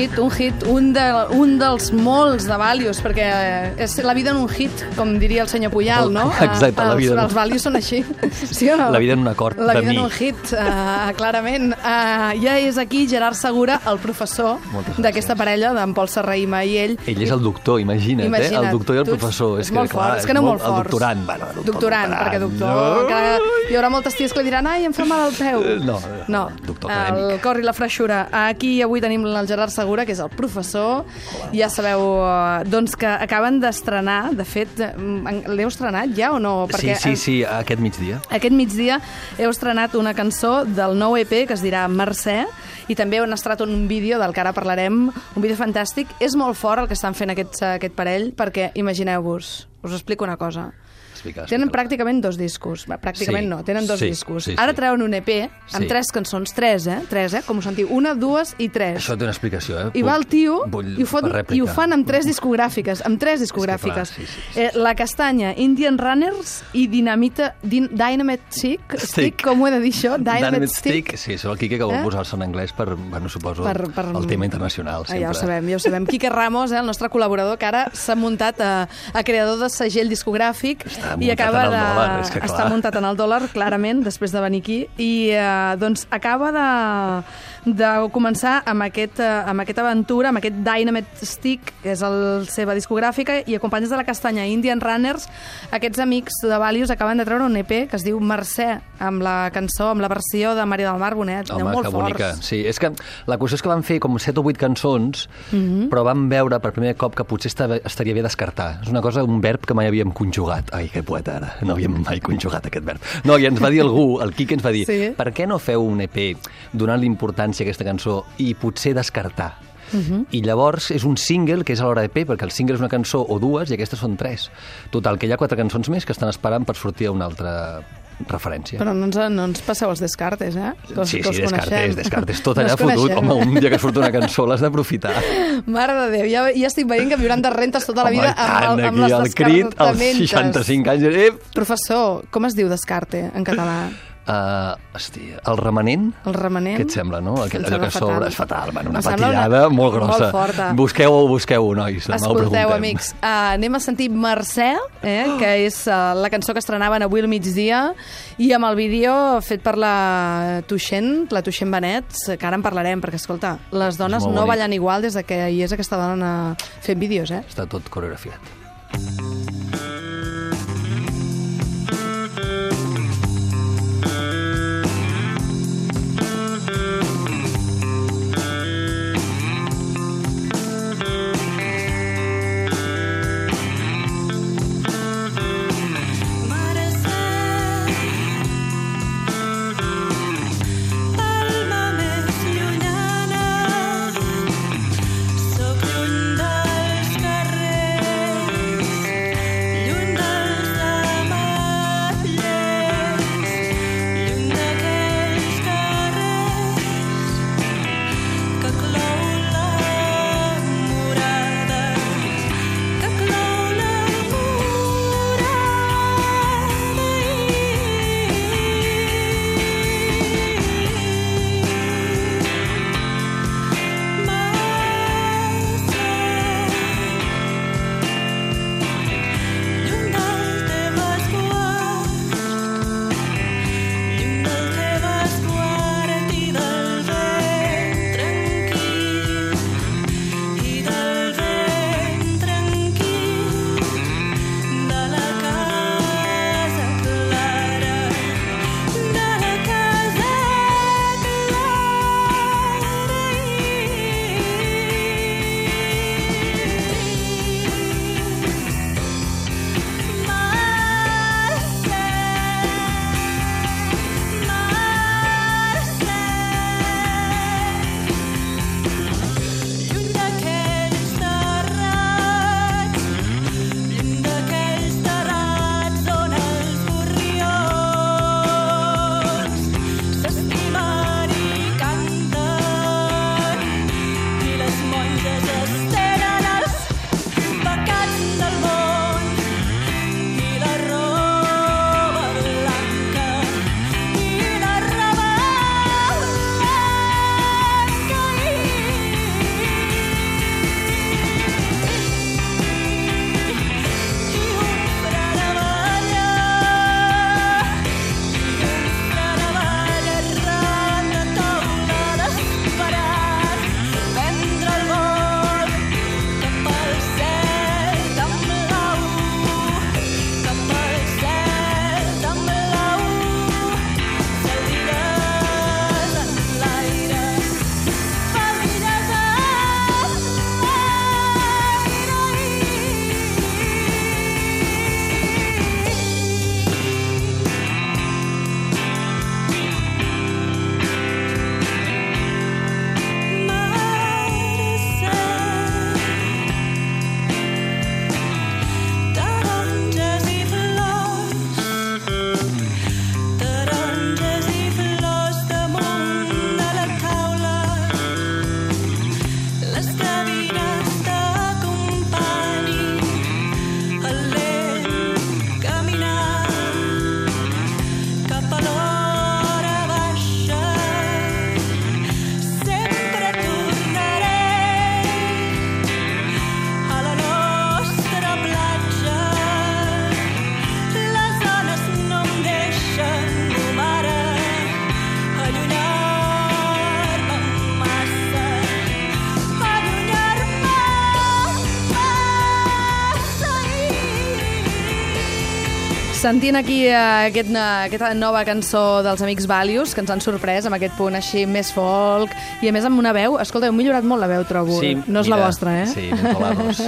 hit, un hit, un, de, un dels molts de Valius, perquè és la vida en un hit, com diria el senyor Puyal, no? Exacte, la els, vida en un- Els Valius són així, sí o no? La vida en un acord, La vida mi. en un hit, uh, clarament. Uh, ja és aquí Gerard Segura, el professor d'aquesta parella, d'en Pol Serraïma i ell. Ell és el doctor, imagina't, Imagina't, eh? El doctor i el professor. és molt clar, fort, és que no molt El forts. doctorant, bueno, doctor, Doctorant, perquè doctor... No. Encara hi haurà moltes ties que li diran ai, em fa mal el peu. Eh, no, no. doctor El acadèmic. cor i la freixura. Aquí avui tenim el Gerard Segura, que és el professor. Ja sabeu, eh, doncs, que acaben d'estrenar, de fet, eh, l'heu estrenat ja o no? Sí, sí, sí, aquest migdia. Aquest migdia heu estrenat una cançó del nou EP que es dirà Mercè i també heu estrenat un vídeo del que ara parlarem, un vídeo fantàstic. És molt fort el que estan fent aquests, aquest parell perquè imagineu-vos, us explico una cosa. Explica, Tenen explica. pràcticament dos discos. Pràcticament Sí, no, tenen dos sí, discos. sí, sí. Ara treuen un EP amb Sí. tres cançons, tres, eh? Tres, eh? Com ho sentiu? Una, dues i tres. Això té una explicació, eh? I va el tio Vull i ho, fot, i ho fan amb tres discogràfiques, amb tres discogràfiques. clar, sí, sí, sí. Eh, la Castanya, Indian Runners i Dinamita, din, Dynamite Stick, Stick. Stick, com ho he de dir això? Dynamite, Stick. Sí, és el Quique que vol Eh? posar-se en anglès per, bueno, suposo, Per- per- el tema internacional. Ah, Sempre. ja ho sabem, ja ho sabem. Quique Ramos, eh, el nostre col·laborador, que ara s'ha muntat a, a creador de segell discogràfic Està i acaba de... dòlar, és que està muntat en el dòlar, clarament, després de venir aquí, i eh, doncs acaba de, de començar amb, aquest, eh, amb aquesta aventura, amb aquest Dynamite Stick, que és la seva discogràfica, i acompanyats de la castanya Indian Runners, aquests amics de Valius acaben de treure un EP que es diu Mercè, amb la cançó, amb la versió de Maria del Mar Bonet. Aneu Home, molt que bonica. forts. Sí, és que la qüestió és que van fer com 7 o 8 cançons, Mhm. però vam veure per primer cop que potser estava, estaria bé descartar. És una cosa, un verb que mai havíem conjugat. Ai, que poeta ara. No havíem mai conjugat aquest verb. No, i ens va dir algú, el Quique ens va dir, Sí. per què no feu un EP donant l'importància a aquesta cançó i potser descartar? Mhm. I llavors és un single que és a l'hora EP, perquè el single és una cançó o dues i aquestes són tres. Total, que hi ha quatre cançons més que estan esperant per sortir a una altra referència. Però no ens, no ens passeu els descartes, eh? Que Sí, que sí, descartes, coneixem. descartes. Tot allà fotut. Home, un dia que surt una cançó l'has d'aprofitar. Mare de Déu, ja, ja estic veient que viuran de rentes tota la Home, vida i tant, amb, amb les el crit als descartamentes. 65 anys. Eh, Professor, com es diu descarte en català? Uh, hosti, el remanent? El remanent? Què et sembla, no? Aquell, allò que sobre fatal. és fatal. Bueno, una patillada una- molt grossa. molt forta. Busqueu-ho, busqueu-ho, nois. Escolteu, amics, uh, anem a sentir Mercè, eh, que és uh, la cançó que estrenaven avui al migdia, i amb el vídeo fet per la Tuixent, la Tuixent Benet, que ara en parlarem, perquè, escolta, les dones no bonic. ballen igual des de que hi és aquesta dona fent vídeos, eh? Està tot coreografiat. Alma Sentint aquí eh, aquest, eh, aquesta nova cançó dels Amics Valius, que ens han sorprès amb aquest punt així més folk, i a més amb una veu, escolta, heu millorat molt la veu, trobo. no és la mira, vostra, eh? Sí, colados.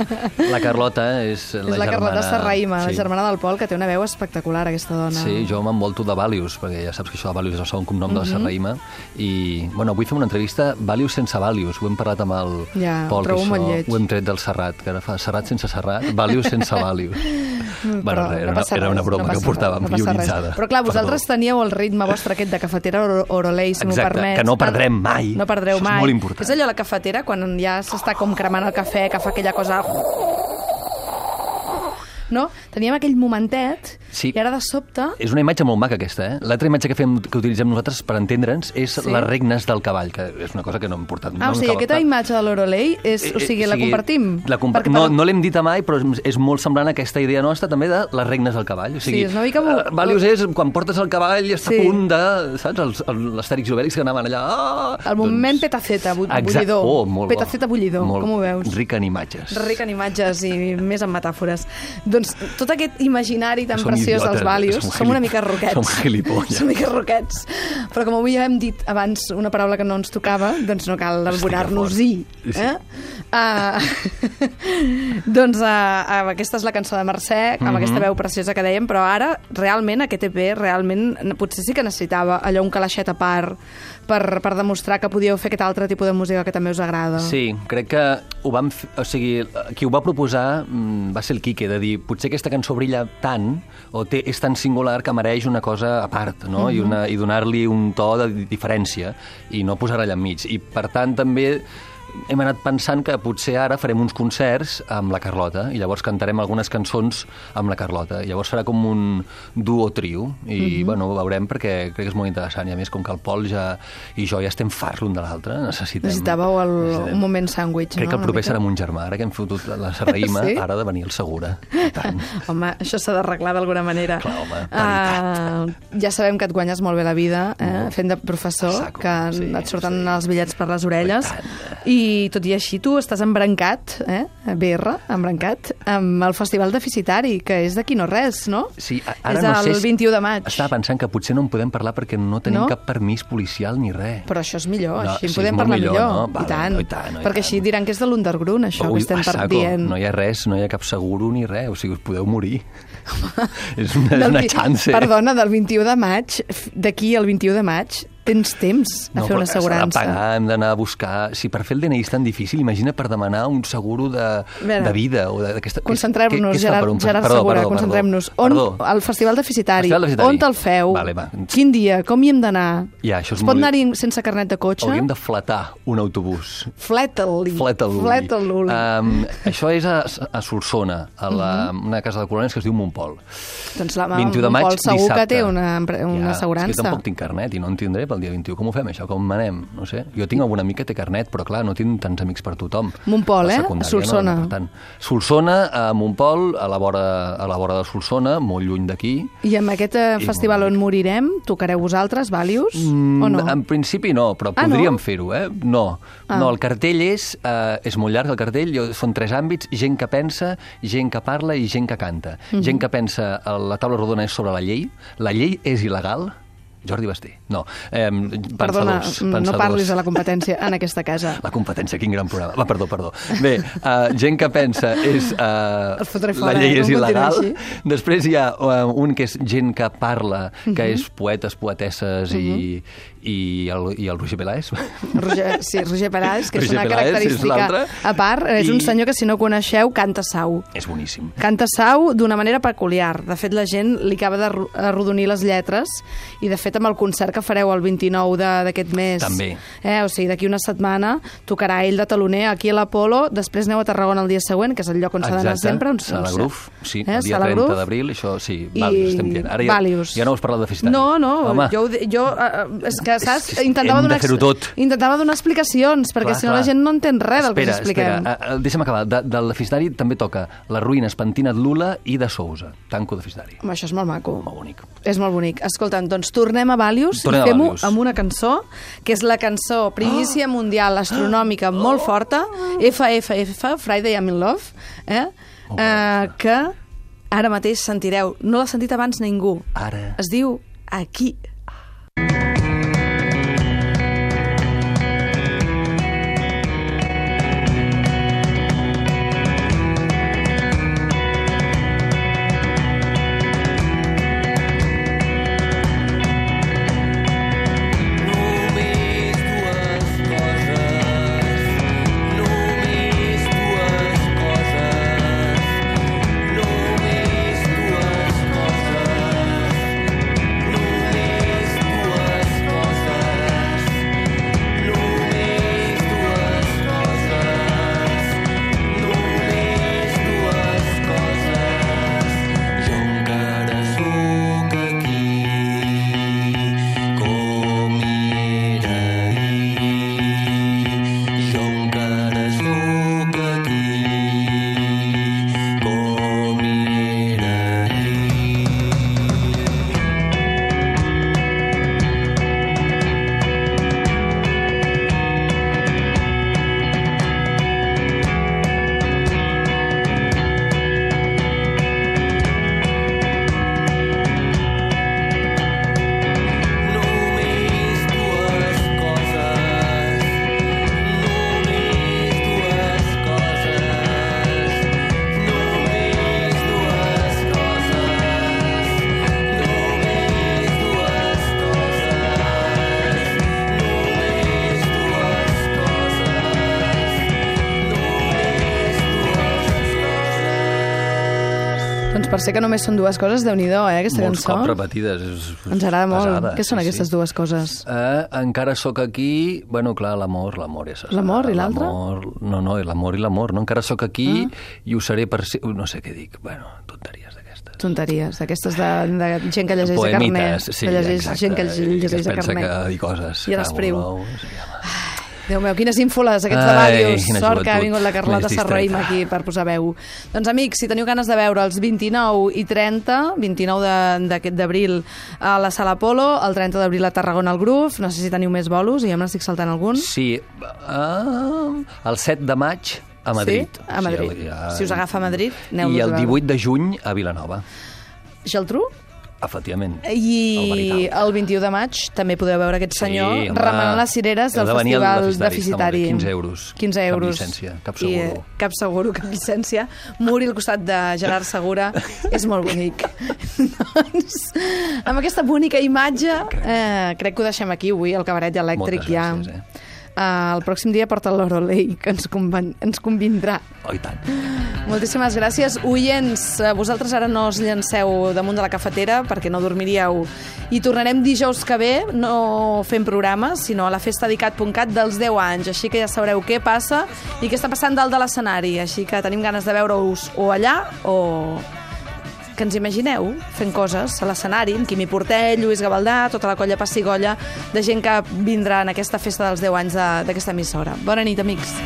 La Carlota és la, és la Carlota germana... Serraïma, la sí. germana del Pol, que té una veu espectacular, aquesta dona. Sí, jo m'envolto de Valius, perquè ja saps que això de Valius és el segon cognom de la Serraïma, i, bueno, avui fem una entrevista Valius sense Valius, ho hem parlat amb el Ja, Pol, que això ho hem tret del Serrat, que ara fa Serrat sense Serrat, Valius sense Valius. bueno, Però res, era, no una, era una broma no que portàvem no guionitzada. Però clar, vosaltres Perdó. teníeu el ritme vostre aquest de cafetera Oro- Orolei, si m'ho permets. que no perdrem mai. No perdreu Això és mai. molt important. És allò la cafetera, quan ja s'està com cremant el cafè, que fa aquella cosa... No? Teníem aquell momentet Sí. i ara de sobte... És una imatge molt maca aquesta, eh? L'altra imatge que fem que utilitzem nosaltres per entendre'ns és Sí. les regnes del cavall, que és una cosa que no hem portat. Ah, no o sigui, aquesta imatge de l'Orolei, és, o sigui, la compartim? La compa Perquè no, per- no l'hem dita mai, però és, molt semblant a aquesta idea nostra també de les regnes del cavall. O sigui, Sí, és una mica eh, Valius és quan portes el cavall i està Sí. a punt de... Saps? Els- el- L'Astèrix i Obèlix que anaven allà... Ah! El moment petaceta, bu- Exacte. bullidor. Oh, molt bo. Petaceta bullidor, molt com ho veus? Ric en imatges. Ric en imatges i més en metàfores. Doncs tot aquest imaginari tan Som preciós idiotes, dels Valius, som som una mica roquets. som gilipolles. Som mica roquets. Però com avui ja hem dit abans una paraula que no ens tocava, doncs no cal alborar-nos-hi. fort. Eh? Uh, doncs uh, aquesta és la cançó de Mercè, amb Mhm. aquesta veu preciosa que dèiem, però ara realment aquest EP realment potser sí que necessitava allò un calaixet a part per, per demostrar que podíeu fer aquest altre tipus de música que també us agrada. Sí, crec que ho vam... O sigui, qui ho va proposar mm, va ser el Quique, de dir, potser aquesta cançó brilla tant, o té, és tan singular que mereix una cosa a part, no? I, una, i donar-li un to de di- diferència, i no posar allà enmig. I, per tant, també hem anat pensant que potser ara farem uns concerts amb la Carlota i llavors cantarem algunes cançons amb la Carlota. I llavors serà com un duo trio i, bueno, ho veurem perquè crec que és molt interessant i a més com que el Pol ja, i jo ja estem farts l'un de l'altre, necessitem... Necessitàveu el, necessitem- un moment sàndwich, Crec no? que el proper mica? serà mon germà, ara que hem fotut la serraïma, Sí? ara ha de venir el Segura. Tant. Home, això s'ha d'arreglar d'alguna manera. Clar, home, uh, ja sabem que et guanyes molt bé la vida eh? fent de professor, Saco, que sí, et surten sí. els bitllets per les orelles. I. I tot i així tu estàs embrancat, eh? BR, embrancat, amb el Festival Deficitari, que és d'aquí no res, no? Sí, ara és no el sé si- 21 de maig. Estava pensant que potser no en podem parlar perquè no tenim No? cap permís policial ni res. Però això és millor, No, així en sí, podem parlar millor, millor. no? I, Vale, tant. no, i tant, no, i Perquè tant. així diran que és de l'underground, això Ui, que estem a per saco, dient. No hi ha res, no hi ha cap seguro ni res, o sigui, us podeu morir. és una, Del una chance. Perdona, del 21 de maig, d'aquí al 21 de maig, tens temps a fer una però assegurança. pagar, hem d'anar a buscar... Si per fer el DNI és tan difícil, imagina per demanar un seguro de, de vida o d'aquesta... Concentrem-nos, Gerard, un- Gerard perdó, Segura, concentrem-nos. On, el Festival Deficitari, Festival Deficitari. on te'l feu? Vale, va. Quin dia? Com hi hem d'anar? Ja, això es pot molt- anar-hi sense carnet de cotxe? Hauríem de flatar un autobús. Fleta-li. Fleta-l'uli. Fleta-l'uli. Um, això és a, a Solsona, a la, Mhm. una casa de colònies que es diu Montpol. doncs la, 21 de maig, Pol segur dissabte. que té una, una ja, assegurança. És que tampoc tinc carnet i no en tindré pel dia 21. Com ho fem, això? Com anem? No sé. Jo tinc algun amic que té carnet, però clar, no tinc tants amics per tothom. Montpol, eh? secundària, Solsona. No, per tant. Solsona, a Montpol, a la vora, a la vora de Solsona, molt lluny d'aquí. I amb aquest eh, I festival on morirem, tocareu vosaltres, Valius? o no? Mm, En principi no, però Ah, no? podríem fer-ho, eh? No. Ah. No, el cartell és, eh, és molt llarg, el cartell, jo- són tres àmbits, gent que pensa, gent que parla i gent que canta. Mhm. Gent que pensa, eh, la taula rodona és sobre la llei, la llei és il·legal, Jordi Basté. No, eh, Perdona, pensadors, no pensadors. parlis de la competència en aquesta casa. La competència, quin gran programa. Va, perdó, perdó. Bé, uh, gent que pensa és... Uh, fotré la fora, llei eh, és il·legal. Després hi ha uh, un que és gent que parla, que Mhm. és poetes, poetesses i, i, el, i el Roger Peláez. Roger, sí, Roger Peláez, que és Roger una Peláez és característica l'altre. a part. És I- un senyor que, si no coneixeu, canta sau. és boníssim. Canta sau d'una manera peculiar. De fet, la gent li acaba d'arrodonir les lletres i, de fet, amb el concert que fareu el 29 de- d'aquest mes... També. Eh? O sigui, d'aquí una setmana tocarà ell de taloner aquí a l'Apolo, després aneu a Tarragona el dia següent, que és el lloc on s'ha d'anar Exacte. sempre. On, Sala on- Gruf, sí, eh? el dia Sala 30 Gruf. d'abril, això sí, I Valius, estem dient. Ara ja, Valius. ja no us parlat de Festari. No, no, Home, jo, de- jo eh, és que, saps, intentava de donar, tot. intentava donar explicacions, perquè Clar, si no clar. la gent no entén res del que espera, us expliquem. Espera, uh, deixa'm acabar. De, del Fistari també toca Les ruïnes Pentinat Lula i de Sousa. Tanco de Fistari. Home, això és molt maco. Molt bonic. És molt bonic. Escolta'm, doncs tornem a Valius Tornem a i fem-ho Valius. amb una cançó, que és la cançó primícia mundial astronòmica molt forta, FFF, Friday I'm in Love, eh? Oh, eh que Ara mateix sentireu, no l'ha sentit abans ningú. Ara. Es diu Aquí. Només ser que només són dues coses, déu nhi eh, aquesta Molts cançó. cops repetides. És Ens agrada molt. pesada, Què són sí, aquestes dues coses? Eh, encara sóc aquí... Bueno, clar, l'amor, l'amor és... L'amor i l'altre? No, no, l'amor i l'amor, no? Encara sóc aquí Ah. i ho seré per... si- No sé què dic. Bueno, tonteries d'aquestes. Tonteries, d'aquestes de, de gent que llegeix a carnet. Poemites, sí, que llegeix, exacte. gent que llegeix es a pensa carnet. que dir coses. I a l'espriu. Cago Déu meu, quines ínfoles, aquests de ràdios. Sort que ha vingut la Carlota distreta. aquí per posar veu. Doncs amics, si teniu ganes de veure els 29 i 30, 29 de- d'aquest d'abril a la Sala Polo, el 30 d'abril a Tarragona al Groove, no sé si teniu més bolos, i ja me n'estic saltant algun. Sí, uh, el 7 de maig a Madrid. Sí? A Madrid. Si us agafa a Madrid, aneu-los I a el veure. 18 de juny a Vilanova. Geltrú? Efectivament. El I veritable. el 21 de maig també podeu veure aquest senyor Sí, home. remenant les cireres del de Festival deficitari, bé. 15 euros. 15 Cap euros. llicència, cap I, eh, seguro. cap seguro, cap llicència. Muri al costat de Gerard Segura és molt bonic. doncs, amb aquesta bonica imatge, eh, crec que ho deixem aquí avui, el cabaret elèctric Moltes ja. gràcies, eh? Uh, el pròxim dia porta l'Orolei, que ens, conven ens convindrà. Oh, tant. Moltíssimes gràcies. Oients, eh, vosaltres ara no us llanceu damunt de la cafetera perquè no dormiríeu. I tornarem dijous que ve, no fent programes, sinó a la festadicat.cat dels 10 anys. Així que ja sabreu què passa i què està passant dalt de l'escenari. Així que tenim ganes de veure-us o allà o que ens imagineu fent coses a l'escenari, amb Quimi Portell, Lluís Gavaldà, tota la colla Passigolla, de gent que vindrà en aquesta festa dels 10 anys d'aquesta emissora. Bona nit, amics.